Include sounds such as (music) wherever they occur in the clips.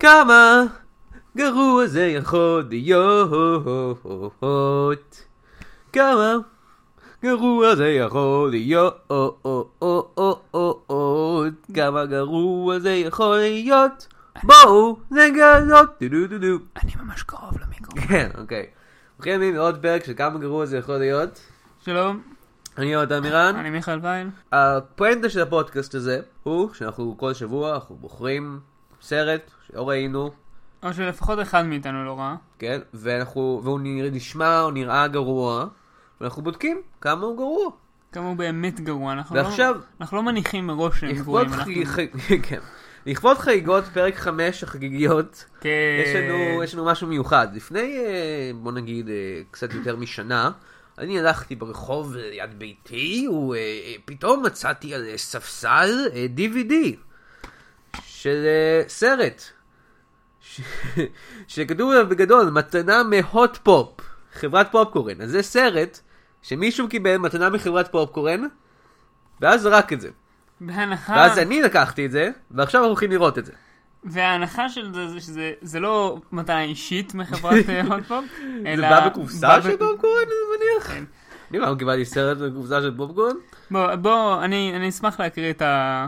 כמה גרוע זה יכול להיות. כמה גרוע זה יכול להיות. כמה גרוע זה יכול להיות. בואו נגלות. אני ממש קרוב למיקרופון. כן, אוקיי. ברוכים הבאים לעוד פרק של כמה גרוע זה יכול להיות. שלום, אני יונתן מירן. אני מיכאל וייל. הפואנטה של הפודקאסט הזה הוא שאנחנו כל שבוע אנחנו בוחרים סרט שלא ראינו, או שלפחות אחד מאיתנו לא ראה. כן, ואנחנו, והוא נשמע או נראה גרוע, ואנחנו בודקים כמה הוא גרוע. כמה הוא באמת גרוע. אנחנו ועכשיו- לא, אנחנו לא מניחים מראש שהם גרועים. אנחנו- חג- חג- (laughs) כן. לכבוד חגיגות פרק 5 החגיגיות, כן. יש לנו, יש לנו משהו מיוחד. לפני, אה, בוא נגיד, אה, קצת יותר משנה, אני הלכתי ברחוב ליד ביתי, ופתאום מצאתי על אה, ספסל אה, DVD של אה, סרט, ש- שכתוב עליו בגדול, מתנה מהוט פופ, חברת פופקורן. אז זה סרט שמישהו קיבל מתנה מחברת פופקורן, ואז זרק את זה. בהנחה, ואז אני לקחתי את זה, ועכשיו אנחנו הולכים לראות את זה. וההנחה של זה זה שזה זה לא מתנה אישית מחברת אה, (laughs) הוטפופ, זה אלא... בא בקופסה של פופקורן, אני מניח? כן. אני לא קיבלתי סרט בקופסה של פופקורן. בוא, בוא, אני אשמח להקריא את ה-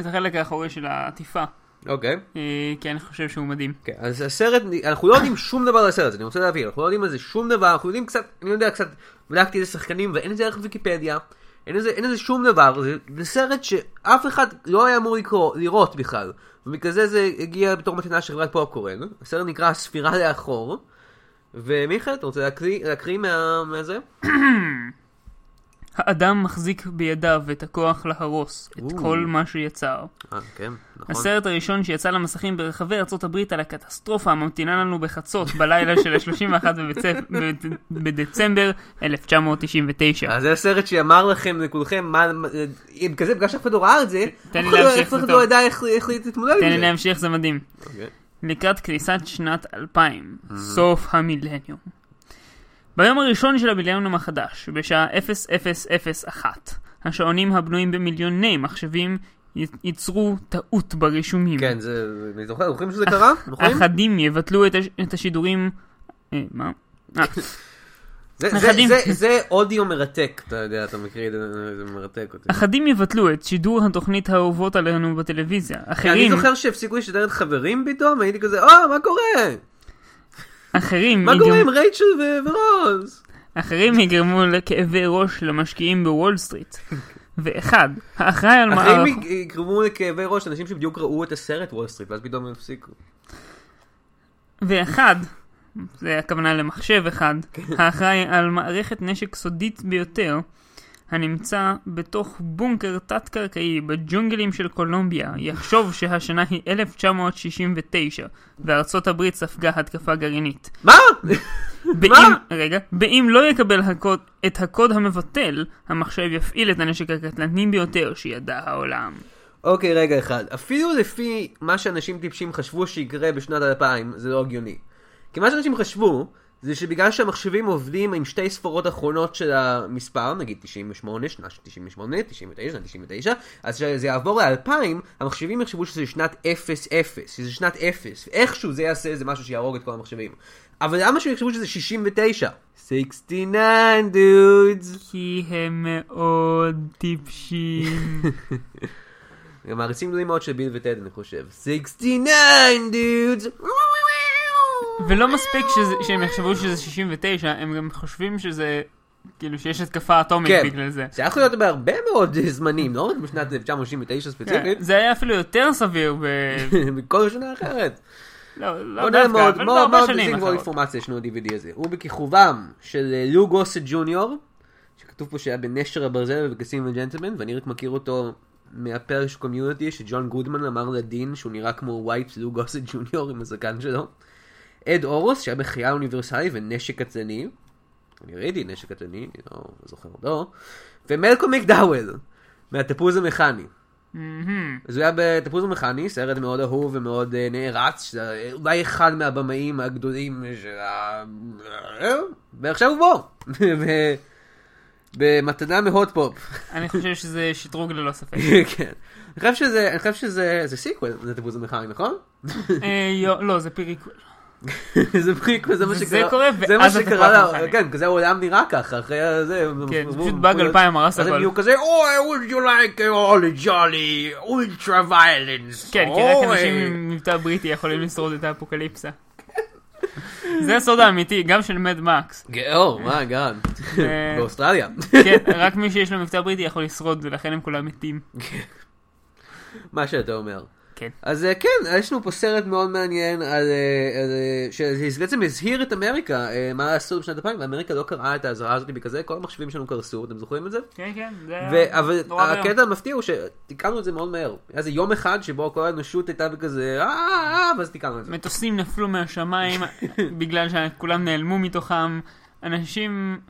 את החלק האחורי של העטיפה, אוקיי. אה, כי אני חושב שהוא מדהים. כן, אז הסרט, אנחנו לא יודעים שום דבר על הסרט הזה, אני רוצה להבין, אנחנו לא יודעים על זה שום דבר, אנחנו יודעים קצת, אני יודע קצת, בדקתי איזה שחקנים ואין לזה ערך ויקיפדיה, אין לזה, אין לזה שום דבר, זה, זה סרט שאף אחד לא היה אמור לקרוא, לראות בכלל, ובגלל זה זה הגיע בתור מתנה של חברת פופקורן, הסרט נקרא הספירה לאחור, ומיכאל, אתה רוצה להקריא, להקריא מה, מהזה? (clears throat) האדם מחזיק בידיו את הכוח להרוס את או. כל מה שיצר. אה, כן, נכון. הסרט הראשון שיצא למסכים ברחבי ארצות הברית על הקטסטרופה הממתינה לנו בחצות בלילה של ה-31 בדצמבר 1999. אז זה הסרט שאמר לכם, לכולכם, מה, אם כזה, בגלל שאף אחד לא ראה את זה, תן לי אף אחד לא- לא. ידע איך להתמודד תן עם לי זה. להמשיך, זה מדהים. אוקיי. לקראת כניסת שנת 2000, סוף המילניום. ביום הראשון של המילניום החדש, בשעה 0001, השעונים הבנויים במיליוני מחשבים ייצרו טעות ברישומים. כן, זה, אני זוכר, זוכרים שזה קרה? זוכרים? אחדים יבטלו את, הש... את השידורים... אה, מה? אה, (laughs) זה- זה-. זה- זה אודיו מרתק, אתה יודע, אתה מכיר את זה, זה מרתק אותי. אחדים יבטלו את שידור התוכנית האהובות עלינו בטלוויזיה. אני אחרים, זוכר שהפסיקו לשדר את חברים פתאום, הייתי כזה, אה, מה קורה? אחרים, מה יגרמו- קורה עם רייצ'ל ו- ורוז? אחרים יגרמו לכאבי ראש למשקיעים בוול סטריט. ואחד, האחראי על אחרים מערכות... יג- יגרמו לכאבי ראש, אנשים שבדיוק ראו את הסרט וול סטריט, ואז פתאום הם הפסיקו. ואחד, זה הכוונה למחשב אחד, כן. האחראי על מערכת נשק סודית ביותר, הנמצא בתוך בונקר תת-קרקעי בג'ונגלים של קולומביה, יחשוב שהשנה היא 1969, וארצות הברית ספגה התקפה גרעינית. מה? באם, מה? רגע, באם לא יקבל הקוד, את הקוד המבטל, המחשב יפעיל את הנשק הקטלני ביותר שידע העולם. אוקיי, רגע אחד. אפילו לפי מה שאנשים טיפשים חשבו שיקרה בשנת 2000, זה לא הגיוני. כי מה שאנשים חשבו, זה שבגלל שהמחשבים עובדים עם שתי ספרות אחרונות של המספר, נגיד 98, שנת 98, 99, שנת 99, אז כשזה יעבור ל-2000, המחשבים יחשבו שזה שנת 00, שזה שנת 0, ואיכשהו זה יעשה איזה משהו שיהרוג את כל המחשבים. אבל למה שהם יחשבו שזה 69? 69 דודס. כי הם מאוד טיפשים. (laughs) גם מעריצים גדולים מאוד של ביל וטד, אני חושב. 69 דודס. ולא מספיק שזה, שהם יחשבו שזה 69, הם גם חושבים שזה, כאילו שיש התקפה אטומית כן. בגלל זה. זה יכול להיות בהרבה מאוד זמנים, לא רק בשנת 1969 כן, ספציפית, זה היה אפילו יותר סביר ב... (laughs) בכל שנה אחרת. לא, לא דווקא, מאוד, אבל מאוד בהרבה מאוד שנים מאוד אחרות. אינפורמציה ישנו ה-DVD הזה. הוא בכיכובם של אה, לו גוסט ג'וניור, שכתוב פה שהיה בנשר הברזל ובקסים וג'נטלמן, ואני רק מכיר אותו מהפרק של קומיוניטי, שג'ון גודמן אמר לדין שהוא נראה כמו white לו גוסט ג'וניור עם הזקן שלו. אד אורוס, שהיה בחייל אוניברסלי ונשק קטלני. אני ראיתי נשק קטלני, אני לא זוכר אותו. ומלקום מקדאוול, מהתפוז המכני. אז הוא היה בתפוז המכני, סרט מאוד אהוב ומאוד אה, נערץ, שזה אולי אחד מהבמאים הגדולים של ה... ועכשיו הוא בו. (laughs) ו- במתנה מהוט פופ. אני חושב שזה שדרוג ללא ספק. (laughs) כן. אני חושב שזה, אני חושב שזה, זה סיקוול, זה טיפוס המכני, נכון? אה, לא, זה פריקוול. (laughs) זה פריקוול, זה מה זה שקרה, קורה, זה מה שקרה, הטיפוס לה- המכני. כן, כזה העולם נראה ככה, אחרי זה, כן, זה פשוט באג 2000 הרס אז הם הכל. נהיו כזה, אוי, would you like all jolly ultra violence? כן, כי רק אוי." אנשים עם מבטא בריטי יכולים לשרוד את האפוקליפסה. זה הסוד האמיתי, גם של מד מקס. או, מה גאד, אה, באוסטרליה. כן, רק מי שיש לו מבטא בריטי יכול לשרוד, ולכן הם כולם מתים. מה שאתה אומר. כן. אז אה, כן, יש לנו פה סרט מאוד מעניין על, אה, על, אה, שבעצם הזהיר את אמריקה מה לעשות בשנת 2000, ואמריקה לא קראה את האזהרה הזאת בגלל זה, כל המחשבים שלנו קרסו, אתם זוכרים את זה? כן, כן, זה ו- אבל. הקטע המפתיע הוא שתיקנו את זה מאוד מהר. היה איזה יום אחד שבו כל האנושות הייתה בכזה, אה, ואז תיקנו את זה. מטוסים נפלו מהשמיים (laughs) בגלל שכולם נעלמו מתוכם. אנשים.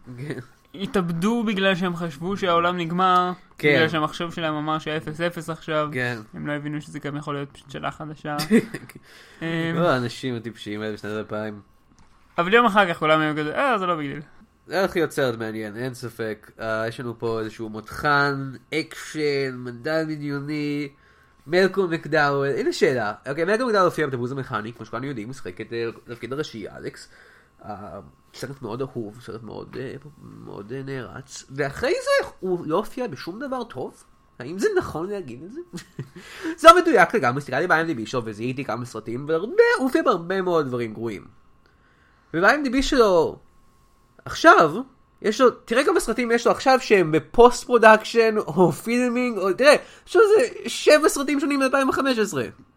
התאבדו בגלל שהם חשבו שהעולם נגמר. כן. בגלל שהמחשב שלהם אמר ש-0-0 עכשיו. כן. הם לא הבינו שזה גם יכול להיות פשוט שאלה חדשה. (laughs) אמ, לא, האנשים הטיפשים האלה בשנת 2000. אבל יום אחר כך כולם היו כזה, אה, זה לא בגלל. זה הולך להיות סרט מעניין, אין ספק. אה, יש לנו פה איזשהו מותחן, אקשן, מדע בדיוני, מלקום מקדאוול, הנה שאלה. אוקיי, מלקום מקדאוול הופיע בתפוז המכני, כמו שכולנו יודעים, משחק את אה, התפקיד הראשי, אלכס. אה, סרט מאוד אהוב, סרט מאוד, אה, מאוד אה, נערץ, ואחרי זה הוא לא הופיע בשום דבר טוב? האם זה נכון להגיד את זה? (laughs) זה לא מדויק לגמרי, הסתכלתי ב-IMDb שלו וזיהיתי כמה סרטים, והרבה, הוא הופיע בהרבה מאוד דברים גרועים. וב-IMDb שלו עכשיו, יש לו, תראה כמה סרטים יש לו עכשיו שהם ב post production או filming, או תראה, יש לו איזה שבע סרטים שונים מ-2015.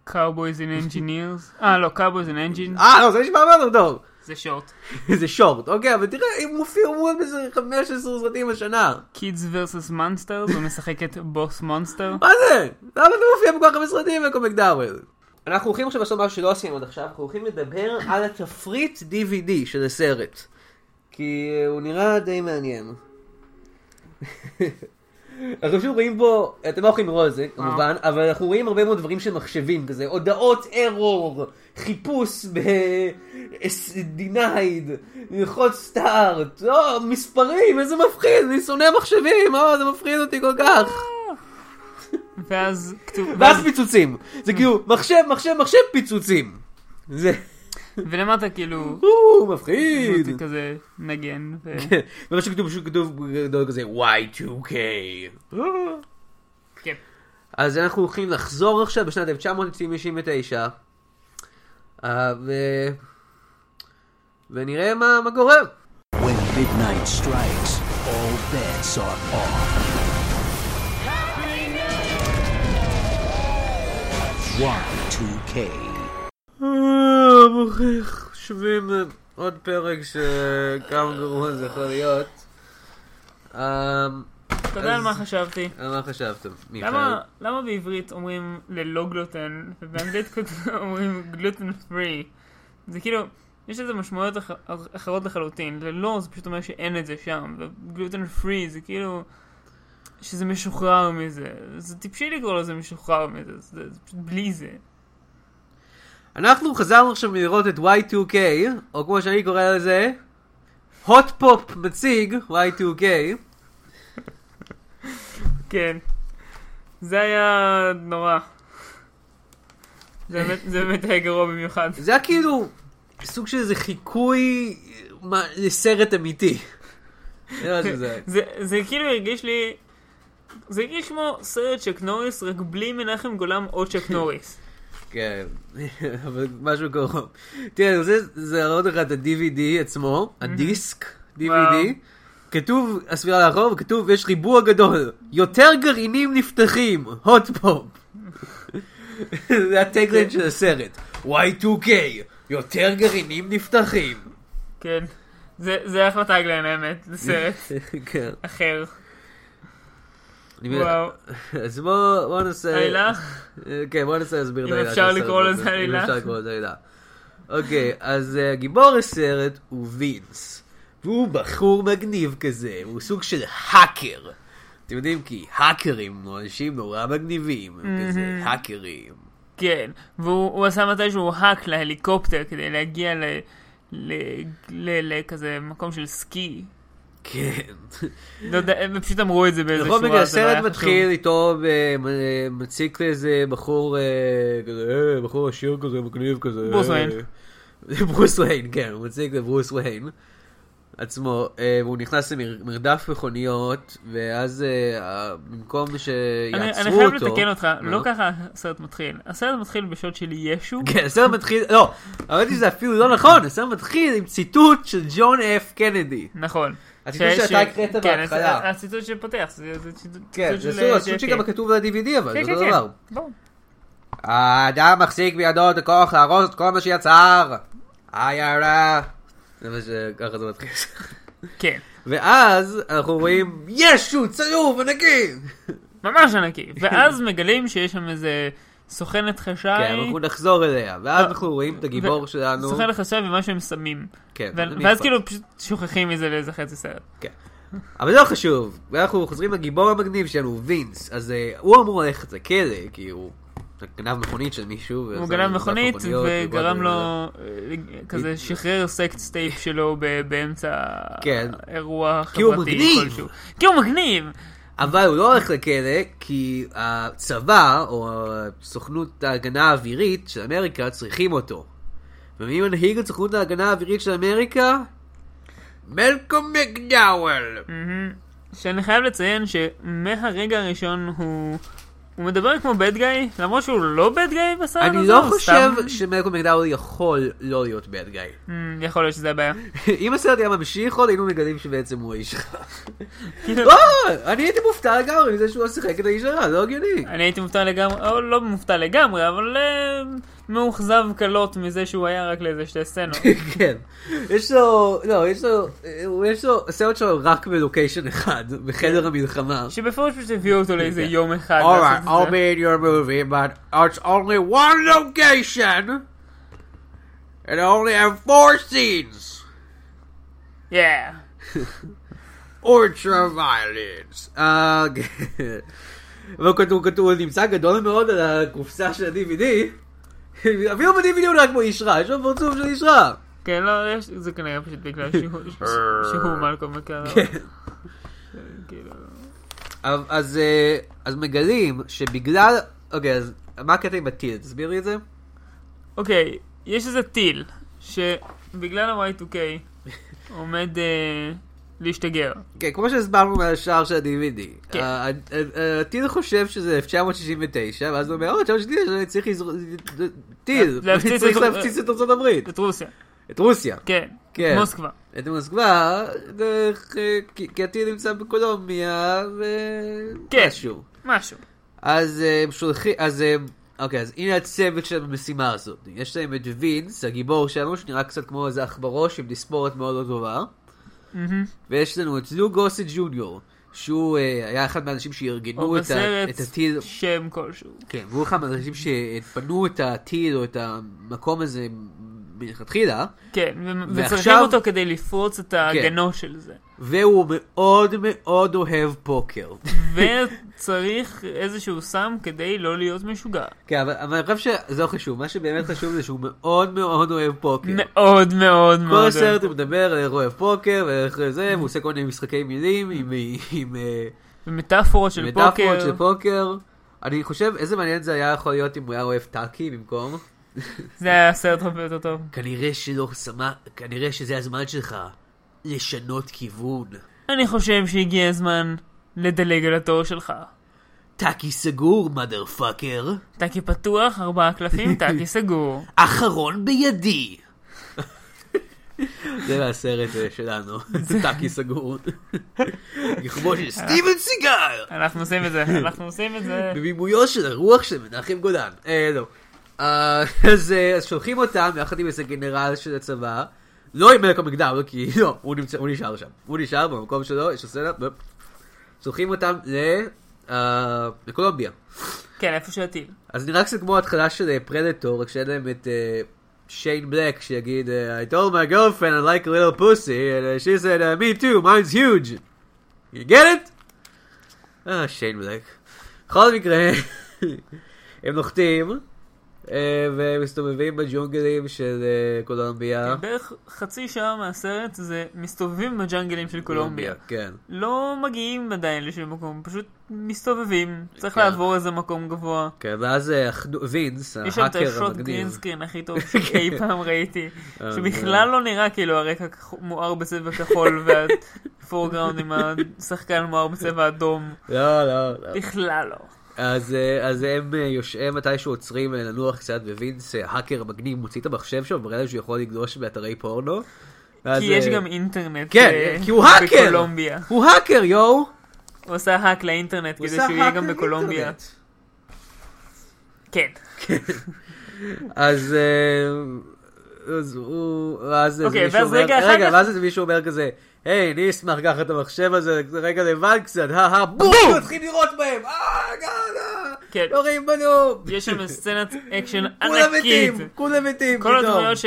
Cowboys and Engineers. אה, לא, Cowboys and Engines. אה, לא, זה נשמע יותר טוב. זה שורט. (laughs) זה שורט, אוקיי, אבל תראה, הוא מופיע הוא באיזה 15 סרטים השנה. Kids vs. Monsters, הוא משחק את בוס מונסטר. מה זה? למה אתה מופיע בכל כך הרבה סרטים בקומק דאוול? אנחנו הולכים עכשיו לעשות משהו שלא עשינו עד עכשיו, אנחנו הולכים לדבר על התפריט DVD של הסרט. כי הוא נראה די מעניין. (laughs) אנחנו פשוט רואים פה, אתם לא יכולים לראות את זה כמובן, אבל אנחנו רואים הרבה מאוד דברים של מחשבים כזה, הודעות ארור, חיפוש ב-denied, ללחוץ סטארט, או, מספרים, איזה מפחיד, אני שונא מחשבים, או, זה מפחיד אותי כל כך. ואז כתוב... ואז פיצוצים. זה כאילו, מחשב, מחשב, מחשב, פיצוצים. זה, ולמטה כאילו... או, מפחיד. זה כזה נגן. כן, ומה שכתוב, פשוט כתוב גדול כזה, Y2K. כן. אז אנחנו הולכים לחזור עכשיו בשנת 1999. אה, ו... ונראה מה מה midnight strikes, all bets are off. Y2K. אה, מוכיח, שווים אה, עוד פרק שכמה גרוע זה יכול להיות. אתה יודע על מה חשבתי? על מה חשבתם? מיכאל? למה, בעברית אומרים ללא גלוטן, ובאנגלית (laughs) אומרים גלוטן פרי? זה כאילו, יש לזה משמעויות אח, אחרות לחלוטין. ללא זה פשוט אומר שאין את זה שם, וגלוטן פרי זה כאילו... שזה משוחרר מזה. זה טיפשי לקרוא לזה משוחרר מזה, זה, זה פשוט בלי זה. אנחנו חזרנו עכשיו לראות את Y2K, או כמו שאני קורא לזה, hot pop מציג Y2K. כן. זה היה נורא. זה באמת, היה גרוע במיוחד. זה היה כאילו סוג של איזה חיקוי לסרט אמיתי. זה שזה. זה, זה כאילו הרגיש לי, זה הרגיש כמו סרט צ'ק נוריס, רק בלי מנחם גולם או צ'ק נוריס. כן, אבל משהו קרוב. תראה, זה, זה להראות לך את ה-DVD עצמו, הדיסק DVD. כתוב, הספירה לאחור, וכתוב, יש ריבוע גדול, יותר גרעינים נפתחים, hot (laughs) pop. זה הטגליין של הסרט, Y2K, יותר גרעינים נפתחים. כן. זה, אחלה tagline האמת, זה סרט (laughs) כן. אחר. וואו. אז בוא בוא ננסה... עלילה? (laughs) כן, בוא ננסה להסביר את אם העלילה. אפשר של הסרט לקרוא. לזה עלילה. אם אפשר לקרוא לזה עלילה. אוקיי, אז אה, גיבור הסרט הוא וינס. והוא בחור מגניב כזה, הוא סוג של האקר. אתם יודעים כי האקרים הם אנשים נורא מגניבים, הם כזה האקרים. כן. והוא הוא עשה מתישהו האק להליקופטר כדי להגיע ל... ל... ל... לכזה מקום של סקי. כן. לא יודע, הם פשוט אמרו את זה באיזה בכל שורה. מקרה, זה לא היה הסרט. מתחיל איתו ומציג לאיזה בחור, אה, כזה, אה, בחור עשיר כזה, מגניב כזה. ברוס אה, ויין. (laughs) ברוס ויין, כן, הוא מציג לברוס ויין עצמו, אה, והוא נכנס למרדף מכוניות, ואז אה, במקום אני שיעצרו אני חייב אותו... לתקן אותך? לא ככה הסרט מתחיל. הסרט מתחיל בשוט של ישו. כן, הסרט מתחיל, לא, האמת היא שזה אפילו לא נכון, הסרט מתחיל עם ציטוט של ג'ון אפ קנדי. נכון. הציטוט שאתה הקראת כן, בהתחלה. הציטוט שפותח, זה זה ציטוט כן, זה של, סוג- אה, הציטוט. שגם כתוב ב-DVD אבל, כן, זה כן, אותו כן. דבר. האדם מחזיק בידו את הכוח להרוס את כל מה שיצר. עיירה. זה מה שככה זה מתחיל. כן. ואז אנחנו רואים ישו צלוב ענקי. ממש ענקי. ואז מגלים שיש שם איזה סוכנת חשאי. כן, אנחנו נחזור אליה. ואז אה, אנחנו רואים את הגיבור שלנו. סוכנת חשאי ומה שהם שמים. כן, ואז. כאילו פשוט שוכחים מזה לאיזה חצי סרט. כן. אבל לא חשוב. ואנחנו חוזרים לגיבור המגניב שלנו, וינס. אז אה, הוא אמור ללכת לכלא, כי הוא גנב מכונית של מישהו. הוא גנב מכונית וגרם לו אה, כזה שחרר sex tape שלו באמצע כן. אירוע חברתי. כלשהו. כי הוא מגניב! אבל הוא לא הולך לכלא כי הצבא או סוכנות ההגנה האווירית של אמריקה צריכים אותו. ומי מנהיג את סוכנות ההגנה האווירית של אמריקה? מלקום מקדאוול. שאני חייב לציין שמהרגע הראשון הוא... הוא מדבר כמו בד גאי, למרות שהוא לא בד גאי בסרט הזה, אני לא חושב סתם- שמלקום מקדאוול יכול לא להיות bad guy. אמ, יכול להיות שזה הבעיה. (laughs) אם הסרט היה ממשיך עוד היינו מגלים שבעצם הוא האיש רע. כאילו, לא, אני הייתי מופתע לגמרי מזה שהוא לא שיחק את האיש הרע, לא הגיוני. אני הייתי מופתע לגמרי, או לא מופתע לגמרי, אבל אה, מאוכזב קלות מזה שהוא היה רק לאיזה שתי סצנות. (laughs) כן. יש לו, לא, יש לו, הוא- יש לו, הסרט שלו רק בלוקיישן אחד, בחדר המלחמה. שבפירוש פשוט הביאו אותו לאיזה יום אחד. Alright, לעשות את I'll זה. be in your movie, but it's only one location, and I only have four scenes. Yeah. (laughs) Ultra violence. אה, כן. אבל כתוב, כתוב, הוא נמצא גדול מאוד על הקופסה של ה-DVD. אפילו ב-DVD הוא נראה כמו איש רע, יש לו פרצוף של איש רע. כן, לא, יש- זה כנראה פשוט בגלל שהוא- שהוא מלקום מקרר. אז- אז, אה, אז מגלים שבגלל, אוקיי, אז מה הקטע עם הטיל? תסביר לי את זה. אוקיי, יש איזה טיל, שבגלל ה-Y2K (laughs) עומד אה, להשתגר. כן, כמו שהסברנו מהשער של ה-DVD. כן. הטיל חושב שזה 1969, ואז הוא אומר, או, 1969, אני צריך לזרוק, טיל, (laughs) אני צריך להפציץ את ארצות הברית, את רוסיה. את רוסיה. כן. כן. מוסקבה. את מוסקבה, דרך, אה, כי הטיל נמצא בקולומביה, כן. ומשהו. משהו. אז אה, הם שולחים, אז הם, אוקיי, אז הנה הצוות של המשימה הזאת. יש להם את וינס, הגיבור שלנו, שנראה קצת כמו איזה עכברוש עם תספורת מאוד לא טובה. ויש לנו את לו גוסי ג'וניור, שהוא אה, היה אחד מהאנשים שארגנו או את, ה, בסרט את הטיל, שם כלשהו. כן, והוא אחד מהאנשים שפנו את הטיל או את המקום הזה מלכתחילה, כן, ו- ועכשיו- וצריכים אותו כדי לפרוץ את ההגנו של זה. והוא מאוד מאוד אוהב פוקר. (laughs) וצריך איזשהו סם כדי לא להיות משוגע. כן, אבל, אבל אני חושב שזה לא חשוב, מה שבאמת חשוב זה שהוא מאוד מאוד אוהב פוקר. מאוד מאוד מאוד. כל הסרט הוא מדבר על איך הוא אוהב פוקר ואיך זה, והוא עושה כל מיני משחקי מילים עם, עם, אה, מטאפורות של מטאפורות פוקר. של פוקר. אני חושב איזה מעניין זה היה יכול להיות אם הוא היה אוהב טאקי במקום. (laughs) זה היה סרט הרבה יותר טוב. כנראה שלא שמה, כנראה שזה הזמן שלך לשנות כיוון. אני חושב שהגיע הזמן לדלג על התור שלך. טאקי סגור, motherfucker. טאקי פתוח, ארבעה קלפים, (laughs) טאקי סגור. אחרון בידי. (laughs) זה מהסרט אה, שלנו, טאקי סגור. כמו של סטיבן סיגל. אנחנו עושים את זה, אנחנו עושים את זה. בבימויו של הרוח של מנחם גולן. אה, לא. אה, (laughs) אז אה, אז שולחים אותם יחד עם איזה גנרל של הצבא. לא עם מלך המגדל, כי לא, הוא נמצא- הוא נשאר שם. הוא נשאר במקום שלו, יש לו סצנה. בפ. שולחים אותם ל... אה, לקולומביה. כן, איפה שהטיל. אז נראה קצת כמו ההתחלה של פרדטור, רק שאין להם את שיין בלק שיגיד I told my girlfriend I like a little pussy and uh, she said uh, me too, mine's huge. You get it? אה, שיין בלק. בכל מקרה, (laughs) הם נוחתים, ומסתובבים בג'ונגלים של אה, קולומביה. בערך חצי שעה מהסרט זה מסתובבים בג'ונגלים של קולומביה. כן. לא מגיעים עדיין לשום מקום, פשוט מסתובבים. צריך כן. לעבור איזה מקום גבוה. כן, ואז אה, וינס, יש שם את ההאקר השוט המגניב. green screen הכי טוב (laughs) שאי פעם ראיתי, אה, שבכלל לא נראה כאילו הרקע מואר בצבע כחול (laughs) וה foreground עם השחקן מואר בצבע אדום, לא, לא, לא. בכלל לא. אז, אה, אז הם אה, יושבים מתישהו עוצרים אה, לנוח קצת, ווינס, אה, האקר המגניב, מוציא את המחשב שלו, ומראה שהוא יכול לגלוש באתרי פורנו. ואז, כי יש גם אינטרנט כן, כי הוא האקר! בקולומביה. הוא האקר, יואו! הוא עשה hack לאינטרנט כדי שהוא יהיה גם בקולומביה. לאינטרנט. (laughs) כן. אז... אז הוא... ואז אוקיי, מישהו ואז אומר- רגע אחר רגע, כך- ואז איזה מישהו אומר כזה, היי, אני אשמח לקחת את המחשב הזה רגע לבד קצת, הא הא, בום! מתחיל לירות בהם! אה! כן. יורים בנו! יש שם סצנת אקשן (laughs) כולם ענקית. מתים! כולם מתים! כל פתאום. הדמויות ש-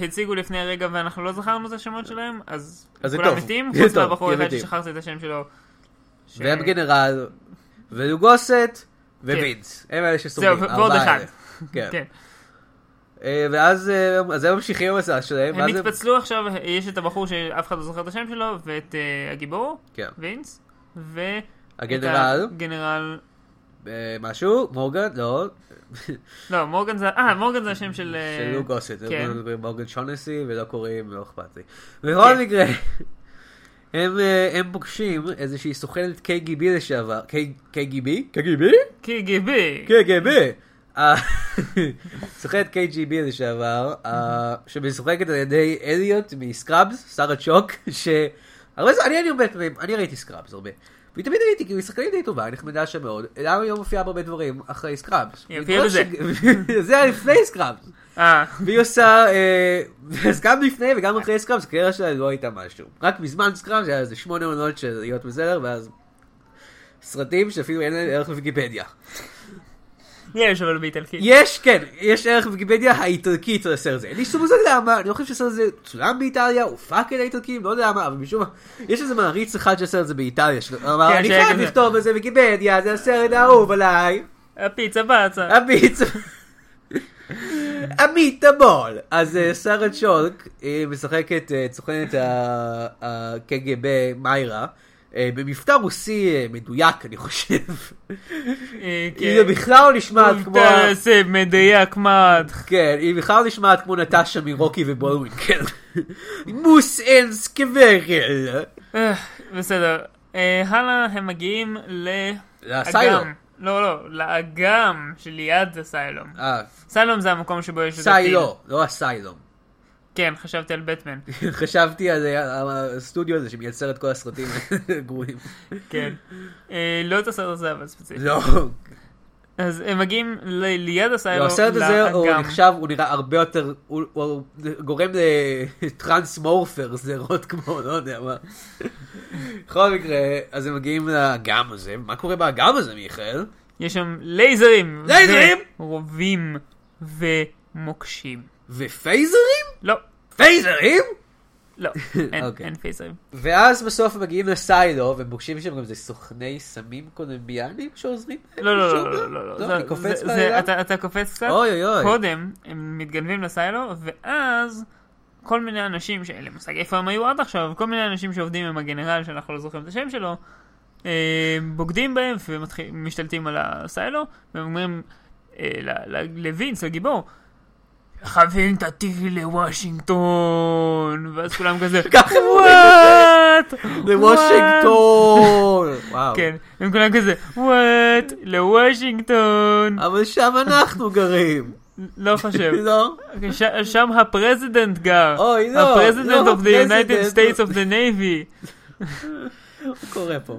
שהציגו לפני הרגע ואנחנו לא זכרנו את השמות שלהם, אז אז זה כולם טוב. מתים, זה חוץ טוב, מהבחור כי הם אחד מתים. ששכחתי את השם שלו. ש- והם גנרל, ולוגוסט, ווינס. הם אלה שסובלים. זהו, ועוד הארבעה אחד. האלה. כן. כן. אה, ואז אה, אז הם ממשיכים במסע שלהם. הם התפצלו עכשיו, יש את הבחור שאף אחד לא זוכר את השם שלו, ואת אה, הגיבור, כן. וינס, ואת הגנרל, הגנרל, משהו, מורגן, לא, לא, מורגן זה, אה, מורגן זה השם של... של לו גוסט, כן. הם מורגן שונסי ולא קוראים, לא אכפת לי. בכל כן. מקרה, הם הם פוגשים איזושהי סוכנת KGB לשעבר, KGB? KGB? KGB. KGB. אה, (laughs) סוכנת KGB לשעבר, אה, שמשוחקת על ידי אליוט מסקראבס, שרה צ'וק, שהרבה זמן, אני הרבה פעמים, אני ראיתי סקראבס הרבה. והיא תמיד הייתי, כאילו, היא שחקנית די טובה, היא נחמדה שם מאוד. למה היא לא מופיעה בהרבה דברים אחרי סקראבס? היא הופיעה בזה. (laughs) זה היה לפני סקראבס. אה, והיא עושה, אז גם לפני וגם אחרי סקראבס, הקריירה שלה לא הייתה משהו. רק בזמן סקראבס היה איזה שמונה עונות של להיות בסדר, ואז סרטים שאפילו אין להם ערך בוויקיפדיה. יש אבל באיטלקית. יש, כן, יש ערך בוויקיפדיה האיטלקית לסרט הזה. אין לי שום מושג למה, אני לא חושב שהסרט הזה צולם באיטליה, הופק על האיטלקים, לא יודע מה, אבל משום מה, יש איזה מעריץ אחד של הסרט הזה באיטליה, שאמר, כן, אני חייב. לכתוב בזה ויקיפדיה, זה הסרט האהוב עליי. הפיצה בצה. הביץ. המיטבול. אז אה, שרה צ'ולק היא משחקת אה, סוכנת הקג"ב מיירה. אה, במבטא רוסי אה, מדויק אני חושב. אה, היא בכלל לא נשמעת כמו... ה- זה מדויק מאוד. כן, היא בכלל לא נשמעת כמו נטשה מרוקי ובולווין, כן. (laughs) מוס אין סקוורל. אה, בסדר. אה, הלאה הם מגיעים לאגם. לאסיילום. לא, לא, לאגם שליד הסיילום. אה, סיילום זה המקום שבו יש סיילו, לא אסיילום. כן, חשבתי על בטמן. (laughs) חשבתי על הסטודיו הזה שמייצר את כל הסרטים (laughs) הגרועים. כן. אה, לא את הסרט הזה, אבל ספציפית. לא, אז הם מגיעים ליד לא, הסיילום, הסרט הזה הוא. נחשב, הוא נראה הרבה יותר, הוא- גורם לטרנס מורפר, סדרות כמו, לא יודע מה. בכל מקרה, אז הם מגיעים לאגם הזה, מה קורה באגם הזה, מיכאל? יש שם לייזרים. לייזרים? ורובים ומוקשים. ופייזרים? לא, פייזרים? לא, אין- אוקיי. אין פייזרים. ואז בסוף מגיעים לסיילו, והם פוגשים שם גם איזה סוכני סמים קולומביאנים שעוזרים. להם לא, לא, לא. לא, לא, לא. לא, זה- אני קופץ בעלילה? אתה- אתה קופץ קצת? אוי אוי אוי. קודם הם מתגנבים לסיילו, ואז כל מיני אנשים שאין לי מושג איפה הם היו עד עכשיו, כל מיני אנשים שעובדים עם הגנרל שאנחנו לא זוכרים את השם שלו, אה, בוגדים בהם ומשתלטים על הסיילו, והם אומרים אה, לווינס, לגיבור, חייבים את התיק לוושינגטון, ואז כולם כזה, (laughs) ככה הם וואט? (laughs) לוושינגטון. כן, הם כולם כזה, וואט? לוושינגטון. אבל שם אנחנו גרים. (laughs) לא חושב. לא? ש- שם ה president גר. אוי, לא, ה president לא of the United. States of the Navy. מה קורה פה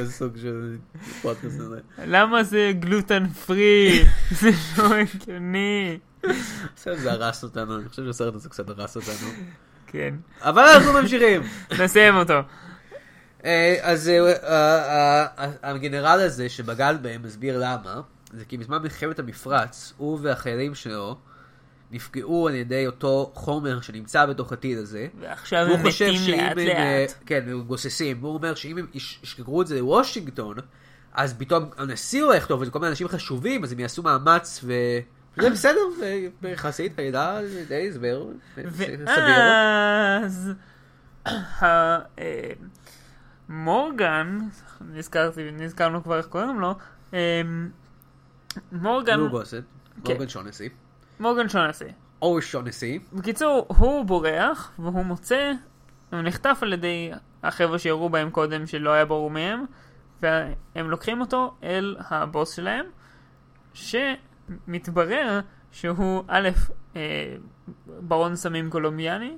בסוג של פודקאסט הזה? למה זה gluten free? זה לא הגיוני. בסדר, זה הרס אותנו, אני חושב שהסרט הזה קצת הרס אותנו. כן, אבל אנחנו ממשיכים. נסיים אותו. אה, אז אה, אה, הגנרל הזה שבגד בהם מסביר למה, זה כי בזמן מלחמת המפרץ, הוא והחיילים שלו נפגעו על ידי אותו חומר שנמצא בתוך הטיל הזה. ועכשיו הם מתים לאט הם, לאט. כן, הם גוססים, והוא אומר שאם הם יש- ישגרו את זה לוושינגטון, אז פתאום הנשיא הולך טוב, וזה כל מיני אנשים חשובים, אז הם יעשו מאמץ זה בסדר, יחסית, הידע די הסבר. ואז אה, מורגן, נזכרתי, נזכרנו כבר איך קוראים לו, אה, מורגן, נו גוסט, כן. מורגן שונסי. מורגן שונסי. או שונסי. בקיצור, הוא בורח, והוא מוצא, הוא נחטף על ידי החבר'ה שירו בהם קודם שלא היה ברור מהם, והם לוקחים אותו אל הבוס שלהם, שמתברר שהוא א', אה, ברון סמים קולומביאני,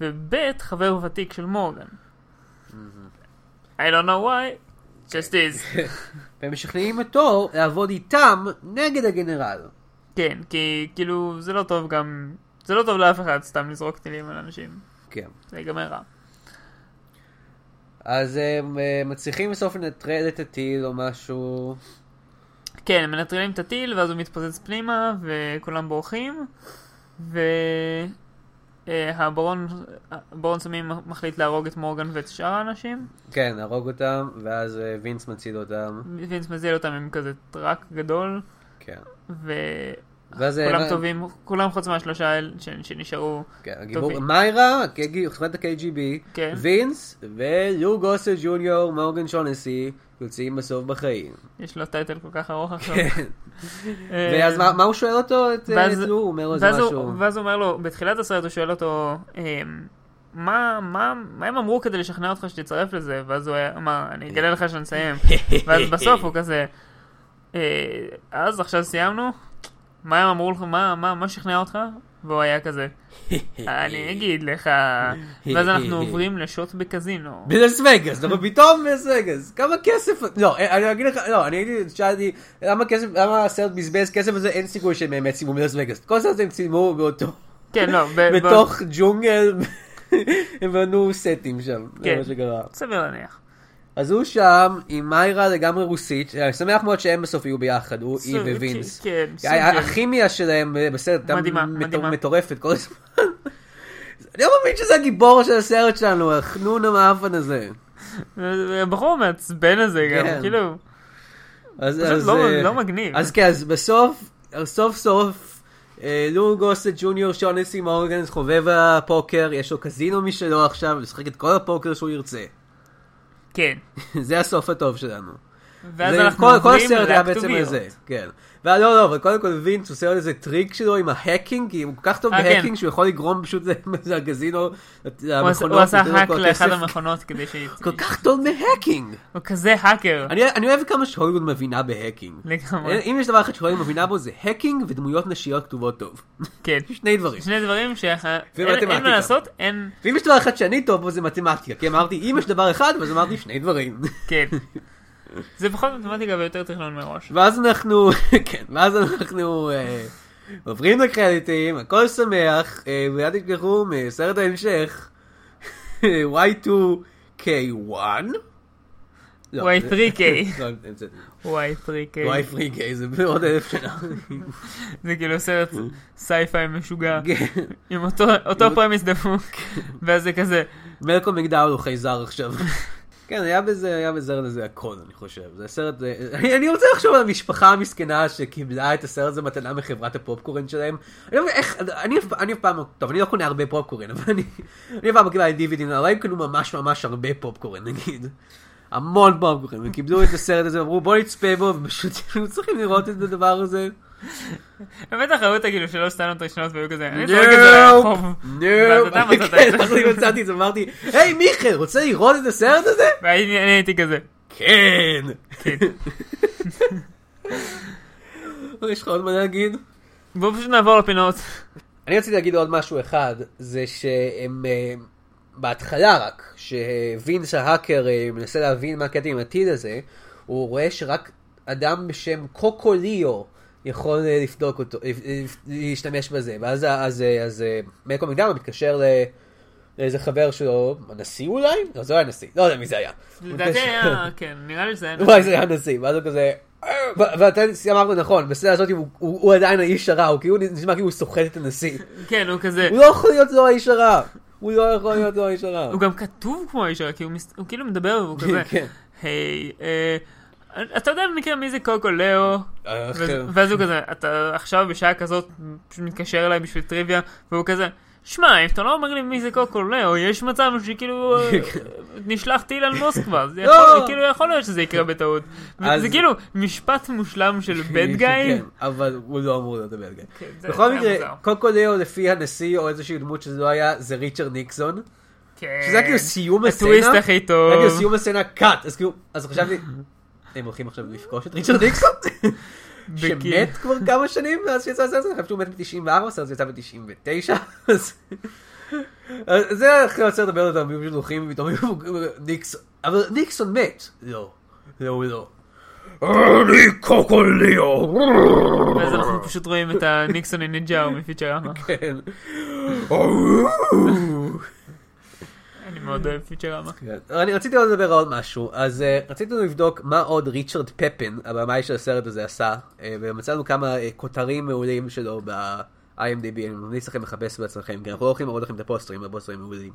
וב', חבר ותיק של מורגן. I don't know why, just is. (laughs) והם משכנעים אותו לעבוד איתם נגד הגנרל. כן, כי כאילו זה לא טוב גם, זה לא טוב לאף אחד סתם לזרוק טילים על אנשים, כן. זה ייגמר רע. אז הם אה, מצליחים בסוף לנטרל את הטיל או משהו. כן, מנטרלים את הטיל, ואז הוא מתפוצץ פנימה, וכולם בורחים, והברון ברון סמים מחליט להרוג את מורגן ואת שאר האנשים, כן, להרוג אותם, ואז אה, וינס מציל אותם. וינס מציל אותם עם כזה truck גדול, כן. וכולם ואז אה, טובעים, כולם חוץ מהשלושה האלה ש- שנשארו, כן, טובעים. מיירה, חברת ה-KGB, כן. וינס ולו גוסט ג'וניור, מורגן שונסי, יוצאים בסוף בחיים. יש לו title כל כך ארוך עכשיו. כן. אה, ואז מה הוא שואל אותו? את אה, את לו? הוא אומר לו איזה משהו. ואז הוא אומר לו, בתחילת הסרט הוא שואל אותו, אמ, מה, מה, מה הם אמרו כדי לשכנע אותך שתצטרף לזה? ואז הוא אמר, אני אגלה לך שאני אסיים. (laughs) ואז בסוף הוא כזה, "אה, אז עכשיו סיימנו? מה הם אמרו לך? מה, מה, מה שכנע אותך? והוא היה כזה, אני (laughs) אגיד לך. ואז אנחנו עוברים לשוט בקזינו. בלס וגאס, אבל פתאום בלס וגאס, כמה כסף, לא, אני אגיד לך, לא, אני הייתי, שאלתי, למה כסף, למה הסרט בזבז כסף הזה, אין סיכוי שהם באמת צילמו בלס וגאס, כל הסרט הם צילמו באותו, כן, לא, בתוך ג'ונגל, הם בנו סטים שם, זה כן. מה שקרה. סביר להניח. אז הוא שם עם מיירה לגמרי רוסית, אני שמח מאוד שהם בסוף יהיו ביחד, הוא, היא ווינס. כן, של- הכימיה שלהם אה, בסרט מדהימה, מטור- מדהימה. מטורפת כל הזמן. (laughs) אני לא מאמין שזה הגיבור של הסרט שלנו, החנון המאפן הזה. הבחור המעצבן הזה גם, כן. כאילו, אז, אז, לא- אה, לא מגניב. אז כן, אז בסוף, סוף סוף, אה, לו גוסט ג'וניור שונסי מורגנס חובב הפוקר, יש לו קזינו משלו עכשיו, לשחק את כל הפוקר שהוא ירצה. כן. (laughs) זה הסוף הטוב שלנו. ואז זה- אנחנו כל, כל הסרט היה בעצם. לזה, כן. ולא, לא, אבל קודם כל וינס עושה עוד איזה טריק שלו עם ה hacking, כי הוא כל כך טוב אה, ב hacking כן. שהוא יכול לגרום פשוט לקזינו, (laughs) למכונות, הוא עשה לו hack לאחד. המכונות כדי ש... (laughs) כל כך טוב ב hacking. הוא כזה האקר. אני אני אוהב כמה שהוליווד מבינה ב hacking. לגמרי. אם יש דבר אחד שהוליווד מבינה בו זה hacking ודמויות נשיות כתובות טוב. (laughs) כן. שני דברים. שני דברים שאין. אין מה לעשות, אין... ואם יש דבר אחד שאני טוב בו זה מתמטיקה, כי אמרתי אם יש דבר אחד, אז אמרתי שני דברים. כן. זה פחות מתמטיקה ויותר תכנון מראש. ואז אנחנו, (laughs) כן, ואז אנחנו אה, עוברים לקרדיטים, הכל שמח, אה, ואל תשכחו מסרט ההמשך, Y2K1. לא, Y3K. (laughs) לא, המצאתי. Y3K. Y3K זה בעוד אלף שנה. (laughs) זה כאילו סרט sci-fi משוגע. כן. עם אותו- אותו premise דפוק. ואז זה כזה, מלקום מקדאוול הוא חייזר עכשיו. כן, היה בזה, היה בסרט הזה הכל, אני חושב. זה סרט, אני, רוצה לחשוב על המשפחה המסכנה שקיבלה את הסרט הזה מתנה מחברת הפופקורן שלהם. אני לא מבין איך, אני אף פעם, לא- טוב, אני לא קונה הרבה פופקורן, אבל אני, אני אף פעם לא קיבלתי דיווידים, אולי הם קנו ממש ממש הרבה פופקורן, נגיד. המון פופקורן, וקיבלו את הסרט הזה, ואמרו בוא נצפה בו, ופשוט צריכים לראות את הדבר הזה. בטח ראו אותה כאילו שלוש סצנות ראשונות והיו כזה, אני זורק את זה לרחוב. את כן, אני מצאתי את זה, אמרתי, היי מיכאל, רוצה לראות את הסרט הזה? ואני אני הייתי כזה, כן. כן. (laughs) יש לך עוד מה להגיד? בואו פשוט נעבור לפינות. אני רציתי להגיד עוד משהו אחד, זה שהם אה, בהתחלה רק, שווינס ההאקר אה, מנסה להבין מה הקטע עם הטיל הזה, הוא רואה שרק אדם בשם קוקוליו יכול אה, לבדוק אותו, אה, אה, להשתמש בזה, ואז אז, אז מלקום מקדמה מתקשר ל... לאיזה חבר שלו, הנשיא אולי? לא, זה לא היה נשיא, לא יודע מי זה היה. לדעתי היה, כן, נראה לי שזה היה... וואי זה היה (laughs) נשיא, ואז הוא כזה, ואתה אמרת נכון, בסצנה הזאת הוא- עדיין האיש הרע, הוא כאילו נשמע כאילו הוא סוחט את הנשיא. כן, הוא כזה, הוא לא יכול להיות לו האיש הרע. הוא לא יכול להיות לו האיש הרע. הוא גם כתוב כמו האיש הרע, כי הוא כאילו מדבר והוא כזה, כן. היי, אתה יודע במקרה מי זה קוקו לאו? אה, ואז- כן. ואז הוא כזה, אתה עכשיו בשעה כזאת מתקשר אליי בשביל טריוויה, והוא כזה, שמע, אם אתה לא אומר לי מי זה קוקו לאו, יש מצב שכאילו אה, (laughs) נשלח טיל על מוסקבה, זה לא. יכול- כאילו יכול להיות שזה יקרה בטעות. זה כאילו משפט מושלם של (laughs) בד גיא. כן, אבל הוא לא אמור להיות הבד. כן, זה- בכל זה מקרה. קוקו ליאו לפי הנשיא או איזושהי דמות שזה לא היה, זה ריצ'רד ניקסון. שזה היה כאילו סיום הטוויסט הסצנה. הכי היה טוב. כאילו סיום הסצנה קאט. אז כאילו, אז חשבתי, הם הולכים עכשיו לפגוש את ריצ'רד ניקסון? (laughs) שמת כבר כמה שנים מאז שיצא הסרט הזה, אני חושב שהוא מת ב-94, הסרט יצא ב-99. זה אחרי הסרט הרבה יותר טוב, פשוט הולכים ופתאום ניקסון, אבל ניקסון מת. לא, לא, הוא לא. אני קוקוליו. ואז אנחנו פשוט רואים את הניקסון הנינג'או מפיצ'רמה. כן. מאוד אוהב פיצ'רמה. כן. אני רציתי עוד לדבר על עוד משהו, אז uh, רצינו לבדוק מה עוד ריצ'רד פפן, הבמאי של הסרט הזה עשה, uh, ומצאנו כמה uh, כותרים מעולים שלו ב-IMDb, אני ממליץ לכם לחפש בעצמכם, כי אנחנו לא הולכים לראות לכם את הפוסטרים, הפוסטרים מעולים.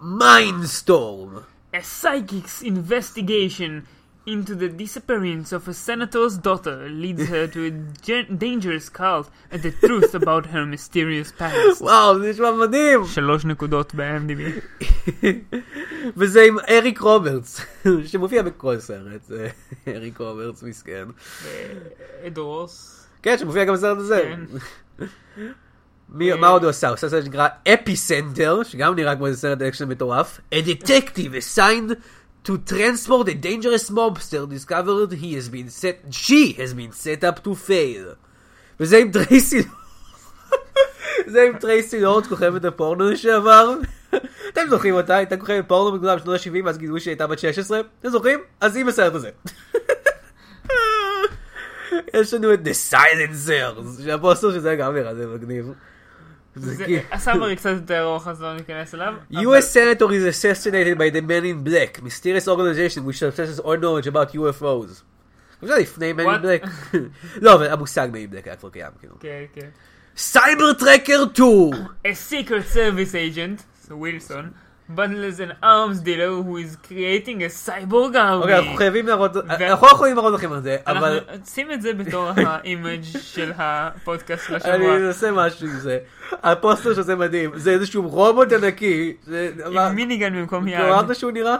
Mindstorm! A psychic's investigation into the disappearance of a senator's daughter leads her to a gen- dangerous cult and the truth about her mysterious past. (laughs) וואו, זה נשמע מדהים! שלוש נקודות ב-IMDB. (laughs) וזה עם אריק רוברטס, (laughs) שמופיע בכל סרט, אריק רוברטס מסכן. אדורוס. כן, שמופיע גם בסרט הזה. כן. מי, מה עוד הוא עשה? הוא עשה סרט שנקרא Epicenter, שגם נראה כמו איזה סרט אקשן מטורף. A detective assigned to transport a dangerous mobster discovered he has been set, she has been set up to fail. וזה עם טרייסי, (laughs) זה עם טרייסי לורדס, כוכבת הפורנו לשעבר. אתם זוכרים אותה, הייתה כוכבת פורנו בגלל בשנות ה-70, אז גילו שהיא הייתה בת 16. אתם זוכרים? אז היא בסרט הזה. (laughs) יש לנו את The Silencers, שהפוסטר שזה גם נראה, זה מגניב. זה זה- כאילו- הסאמרי קצת יותר ארוך אז לא ניכנס אליו. U.S. senator is assassinated by the man in black, mysterious organization which possesses all knowledge about UFOs. זה לפני man in black. לא, אבל המושג man in black היה כבר קיים, כאילו. כן, כן. סייבר טרקר 2! A secret service agent, so Wilson, bundles an arms dealer who is creating a cyborg army. אוקיי, אנחנו חייבים להראות, אנחנו לא יכולים להראות לכם את זה, אבל שים את זה בתור (laughs) ה image של הפודקאסט לשבוע. אני אנסה משהו עם זה. הפוסטר שזה מדהים, זה איזשהו רובוט ענקי. זה- עם minigun במקום יד. כמו אמרת שהוא נראה?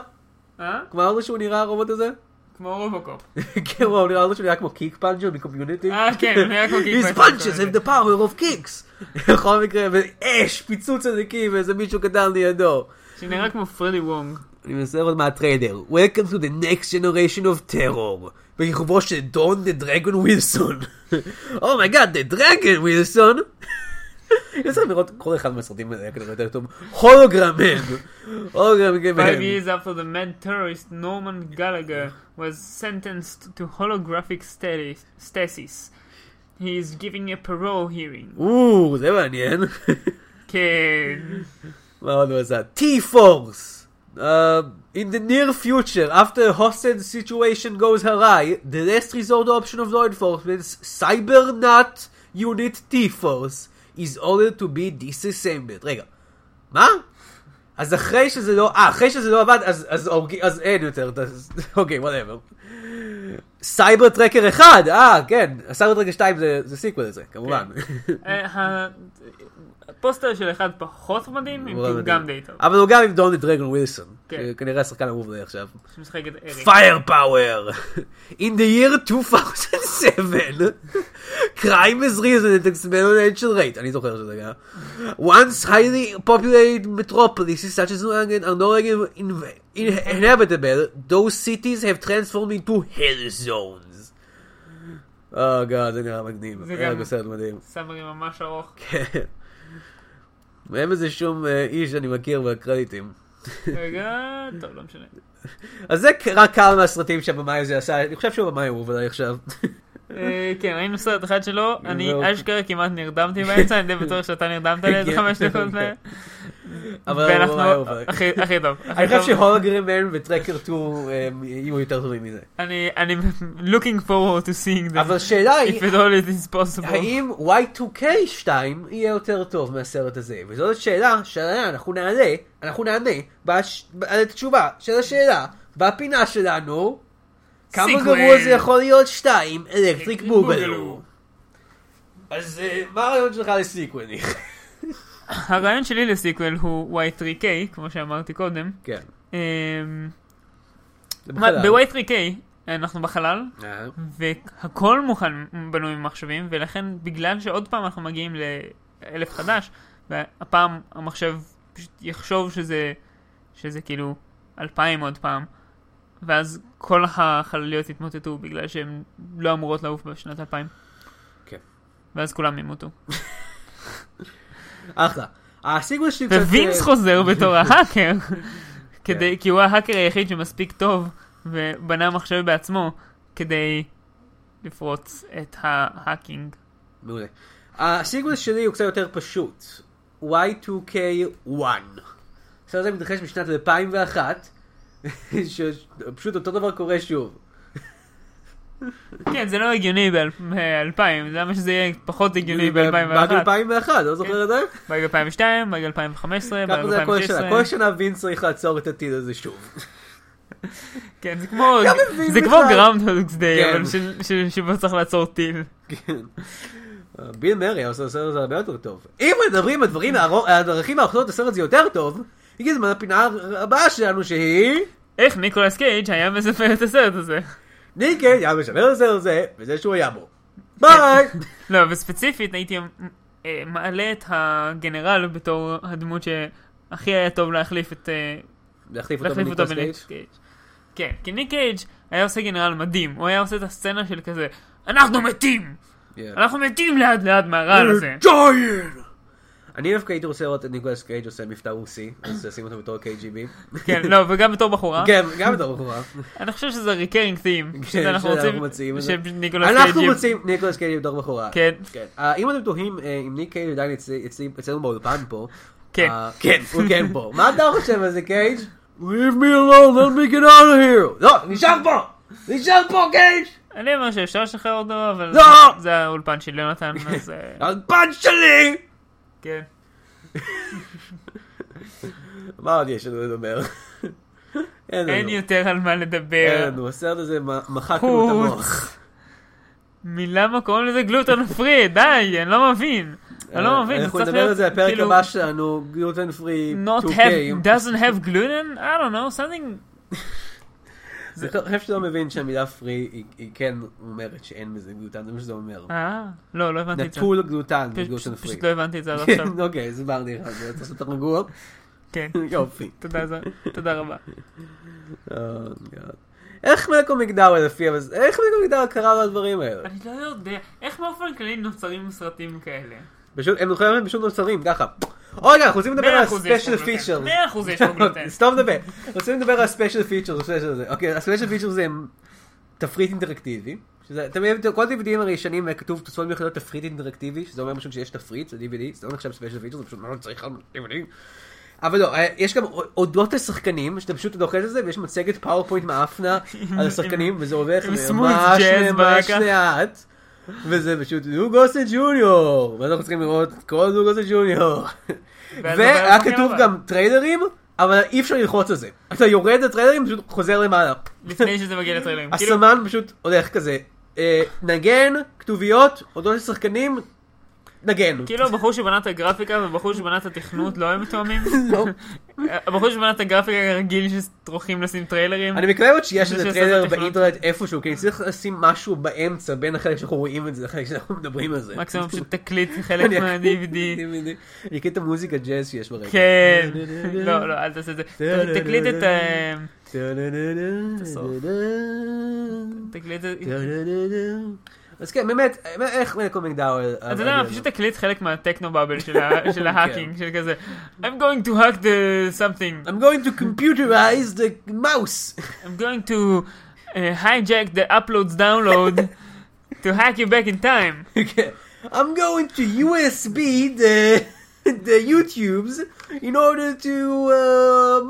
אה? כמו אמרת שהוא נראה הרובוט הזה? כמו רובוקופ. (laughs) כן, וואו, נראה לי שהוא נראה כמו Kickpuncher מקומיוניטי. אה, כן, הוא נראה כמו Kickpuncher. His punches have the power of kicks. (laughs) בכל מקרה, ואש, פיצוץ ענקי ואיזה מישהו קטן לידו. שנראה כמו פרדי וונג. אני מנסה לראות מה הטריילר. Welcome to the next generation of terror. בכיכובו של דון the dragon ווילסון. (laughs) Oh my god, the dragon ווילסון. (laughs) אני רוצה לראות כל אחד מהסרטים האלה כנראה יותר טוב. Hologram Man. Hologram Man. Five years after the mad terrorist Norman Gallagher was sentenced to holographic status- stasis, he is given a parole hearing. או, זה מעניין. כן. (laughs) מה עוד הוא עשה? T-Force. Uh, in the near future, after a hostage situation goes awry, the last resort option of law enforcement's Cybernut Unit T-Force is ordered to be disassembled. רגע, מה? אז אחרי שזה לא, אה, אחרי שזה לא עבד, אז, אז, הורגי- אז אין יותר, אז- אוקיי, וואטאבר. סייבר טרקר 1, אה, כן, סייבר טרקר 2 זה, זה סיקוול לזה, כמובן. אה, הפוסטר של אחד פחות מדהים, מדהים. גם די טוב. אבל הוא גם עם דון the dragon ווילסון, כן. כנראה השחקן האהוב עליי עכשיו. שמשחק את אריק. Fire power! In the year 2007, crime has risen at exponential rate. אני זוכר שזה היה. Once highly populated metropolises such as New England are no longer in- inhabitable, those cities have transformed into hell zones. Oh god, זה נראה מגניב. זה גם- סרט מדהים. סאמרי ממש ארוך. כן. ואין בזה שום אה, איש שאני מכיר בקרדיטים. רגע, (laughs) טוב, לא משנה. אז זה רק כמה מהסרטים שהבמאי הזה עשה, אני חושב שהוא הבמאי אהוב עליי עכשיו. (laughs) אה, כן, ראינו סרט אחד שלו, אני זהו. אשכרה כמעט נרדמתי באמצע, אני די בטוח שאתה נרדמת לאיזה כן. חמש דקות. אבל הוא. הכי טוב. אני חושב טוב. שהולוגרמן וטרקר 2 הם יהיו יותר טובים מזה. אני, אני looking forward to seeing them. אבל השאלה If היא, it all is possible. האם Y2K 2 יהיה יותר טוב מהסרט הזה? וזאת שאלה שעליה אנחנו נעלה, אנחנו נענה על התשובה של השאלה בפינה שלנו, כמה. גרוע זה יכול להיות? שתיים, אלקטריק בוגלו. אז אה, מה הרעיון שלך לסיקוול? (laughs) הרעיון שלי לסיקוול הוא Y3K, כמו שאמרתי קודם. כן. אמ, זה מה- בחלל. ב-Y3K אנחנו בחלל, אה, והכל מוכן בנוי ממחשבים, ולכן בגלל שעוד פעם אנחנו מגיעים לאלף חדש, והפעם המחשב פשוט יחשוב שזה, שזה כאילו אלפיים עוד פעם, ואז כל החלליות יתמוטטו בגלל שהן לא אמורות לעוף בשנת 2000. כן. ואז כולם ימותו. (laughs) אחלה. ה sequel שלי קצת... ווינס אה, חוזר בתור (laughs) ההאקר, כן. כדי, כי הוא ההאקר היחיד שמספיק טוב, ובנה מחשב בעצמו, כדי לפרוץ את ה hacking. מעולה. ה sequel שלי הוא קצת יותר פשוט. Y2K1. הסרט הזה מתרחש בשנת 2001, שפשוט אותו דבר קורה שוב. כן, זה לא הגיוני ב-2000, זה למה שזה יהיה פחות הגיוני באג ב-2001. 2001, לא זוכר את זה? באג 2002, באג 2015, באג ככה זה כל שנה. 2016. כל שנה וינס צריך לעצור את הטיל הזה שוב. כן, זה כמו, זה כמו בכלל. Groundhog's Day, כן. אבל שבו צריך לעצור טיל. כן. ביל מרי עושה סרט הזה הרבה יותר טוב. אם מדברים על הדרכים האחרות לסרט הזה יותר טוב, הגיע הזמן לפינה הבאה שלנו שהיא... איך ניקולס קייג' היה מספר את הסרט הזה. ניקל היה משמר את הסרט הזה, וזה שהוא היה בו. ביי! (laughs) לא, וספציפית הייתי אה, מעלה את הגנרל בתור הדמות שהכי היה טוב להחליף את... אה, להחליף אותו בניקולס בניק קייג'. כן, כי ניק קייג' היה עושה גנרל מדהים, הוא היה עושה את הסצנה של כזה, אנחנו מתים! כן. אנחנו מתים לאט לאט מהרעל הזה. אני דווקא הייתי רוצה לראות את ניקולס קייג' עושה מבטא רוסי, (coughs) אז שים אותו בתור KGB. כן, לא, וגם בתור בחורה. (laughs) כן, גם בתור בחורה. (laughs) אני חושב שזה recurring theme. כן, אנחנו שאנחנו רוצים. שניקולס אנחנו קייג' רוצים ניקולס קייג' בתור בחורה. כן. כן. אה, אם אתם תוהים אה, אם ניק קייג' עדיין אצלנו באולפן פה, כן. אה, כן, (laughs) הוא כן פה. מה אתה חושב על זה קייג'? Leave me alone, let me get out of here. לא, נשאר פה! נשאר פה קייג'! אני אומר שאפשר לשחרר אותו, אבל לא! זה האולפן של יונתן, אז האולפן שלי! כן. מה עוד יש לנו לדבר? אין אין. יותר על מה אין לדבר. לנו, הסרט הזה מחקנו את המוח. מלמה קוראים לזה גלוטון פרי? (laughs) די, אני לא מבין. אני לא מבין, זה אנחנו צריך נדבר על זה להיות בפרק כאילו... הבא שלנו, גלוטן פרי not 2K. have, doesn't have gluten? I don't know, something... אני חושב שאתה לא מבין שהמילה פרי היא- כן אומרת שאין בזה גלוטן, זה מה שזה אומר. אה, לא, לא הבנתי את זה. נטול גלוטן, גלוטן פרי. פשוט לא הבנתי את זה עד כן, עכשיו. אוקיי, הסברתי לך, צריך לעשות רגוע. כן, יופי. תודה רבה. Oh. איך מלקום מגדל לפי, אבל איך מלקום מגדל קרה לדברים האלה? אני לא יודע, איך באופן כללי נוצרים סרטים כאלה? פשוט, הם פשוט נוצרים, ככה. אוי, רגע, אנחנו רוצים לדבר על 100% יש הספיישל פה פיצ'ר. גלוטן. 100% יש פה גלוטן. (laughs) סתום לדבר. רוצים לדבר על ה special feature, אוקיי, ה special feature זה תפריט אינטראקטיבי. שזה, אתם יודעים, כל DVDים הראשונים כתוב תוספות מיוחדות תפריט אינטראקטיבי, שזה אומר פשוט שיש תפריט, זה DVD, זה לא נחשב special feature, זה פשוט מה צריך DVD. אבל לא, אה, יש גם אודות לשחקנים, שאתה פשוט לוחץ את זה, ויש מצגת PowerPoint מאפנה על השחקנים, וזה עובר (laughs) ממש ממש. לאט. וזה פשוט לו גוסט ג'וניור, ואז אנחנו צריכים לראות את כל לו גוסט ג'וניור. ואז והיה כתוב. גם טריילרים, אבל אי אפשר ללחוץ על זה. אתה יורד לטריילרים, פשוט חוזר למעלה. לפני שזה מגיע לטריילרים. (laughs) כאילו, הסמן פשוט הולך כזה, אה, נגן, כתוביות, אודות לשחקנים, נגן. כאילו הבחור שבנה את הגרפיקה והבחור שבנה את התכנות לא היו מתואמים? (laughs) לא. הבחור שבנה את הגרפיקה רגיל שטורחים לשים טריילרים? אני מקווה מאוד שיש זה איזה טריילר. באינטרנט איפשהו, כי אני צריך לשים משהו באמצע בין החלק שאנחנו רואים את זה לחלק שאנחנו מדברים על זה. מקסימום פשוט תקליט חלק מה-DVD. (laughs) אני אקליט את המוזיקה ג'אז שיש ברקע. כן. לא, לא, אל תעשה את זה. תקליט את ה... הסוף. תקליט את... אז כן, באמת, איך מלקום מגדאוול... אתה יודע מה, פשוט תקליט חלק מהטכנו (laughs) באבל של ה- של ההאקינג, של כזה I'm going to hack the something, I'm going to computerize the mouse. I'm going to uh, hijack the uploads download to hack you back in time. (laughs) I'm going to USB the the YouTubes in order to uh,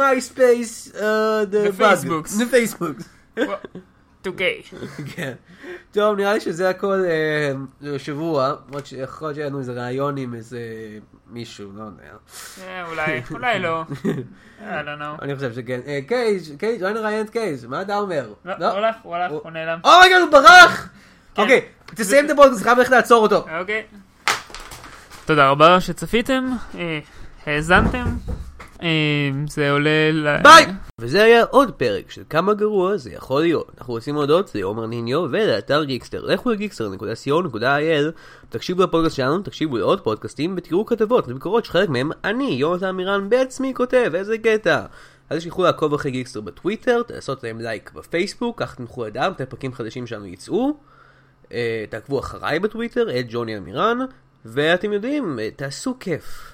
MySpace uh, the, The bug. Facebooks. The Facebooks. (laughs) to gay. (laughs) כן. טוב, נראה לי שזה הכל אה, לשבוע, למרות שיכול להיות שהיה לנו איזה ראיון עם איזה מישהו, לא יודע. אה, אולי, אולי לא. (laughs) I don't know. אני חושב שכן. אה, קייג', קייג', אולי נראיין את קייג', מה אתה אומר? לא, הוא הלך, הוא הלך, הוא- נעלם. אומייגד, הוא ברח! כן. אוקיי, תסיים את הפודקאסט, חייב ללכת לעצור אותו. אוקיי. תודה רבה שצפיתם, אה, האזנתם. זה עולה ל... ביי! וזה היה עוד פרק של כמה גרוע זה יכול להיות. אנחנו רוצים להודות לעומר ניניו ולאתר גיקסטר. לכו לגיקסטר.co.il, תקשיבו לפודקאסט שלנו, תקשיבו לעוד פודקאסטים ותראו כתבות וביקורות שחלק מהם אני, יונתן מירן, בעצמי כותב, איזה קטע. אל תשכחו לעקוב אחרי גיקסטר בטוויטר, לעשות להם לייק בפייסבוק, כך תזכו לדעת מתי פרקים חדשים שלנו יצאו. אה, תעקבו אחריי בטוויטר, את ג'וני אמירן, ואתם יודעים, אה, תעשו כיף.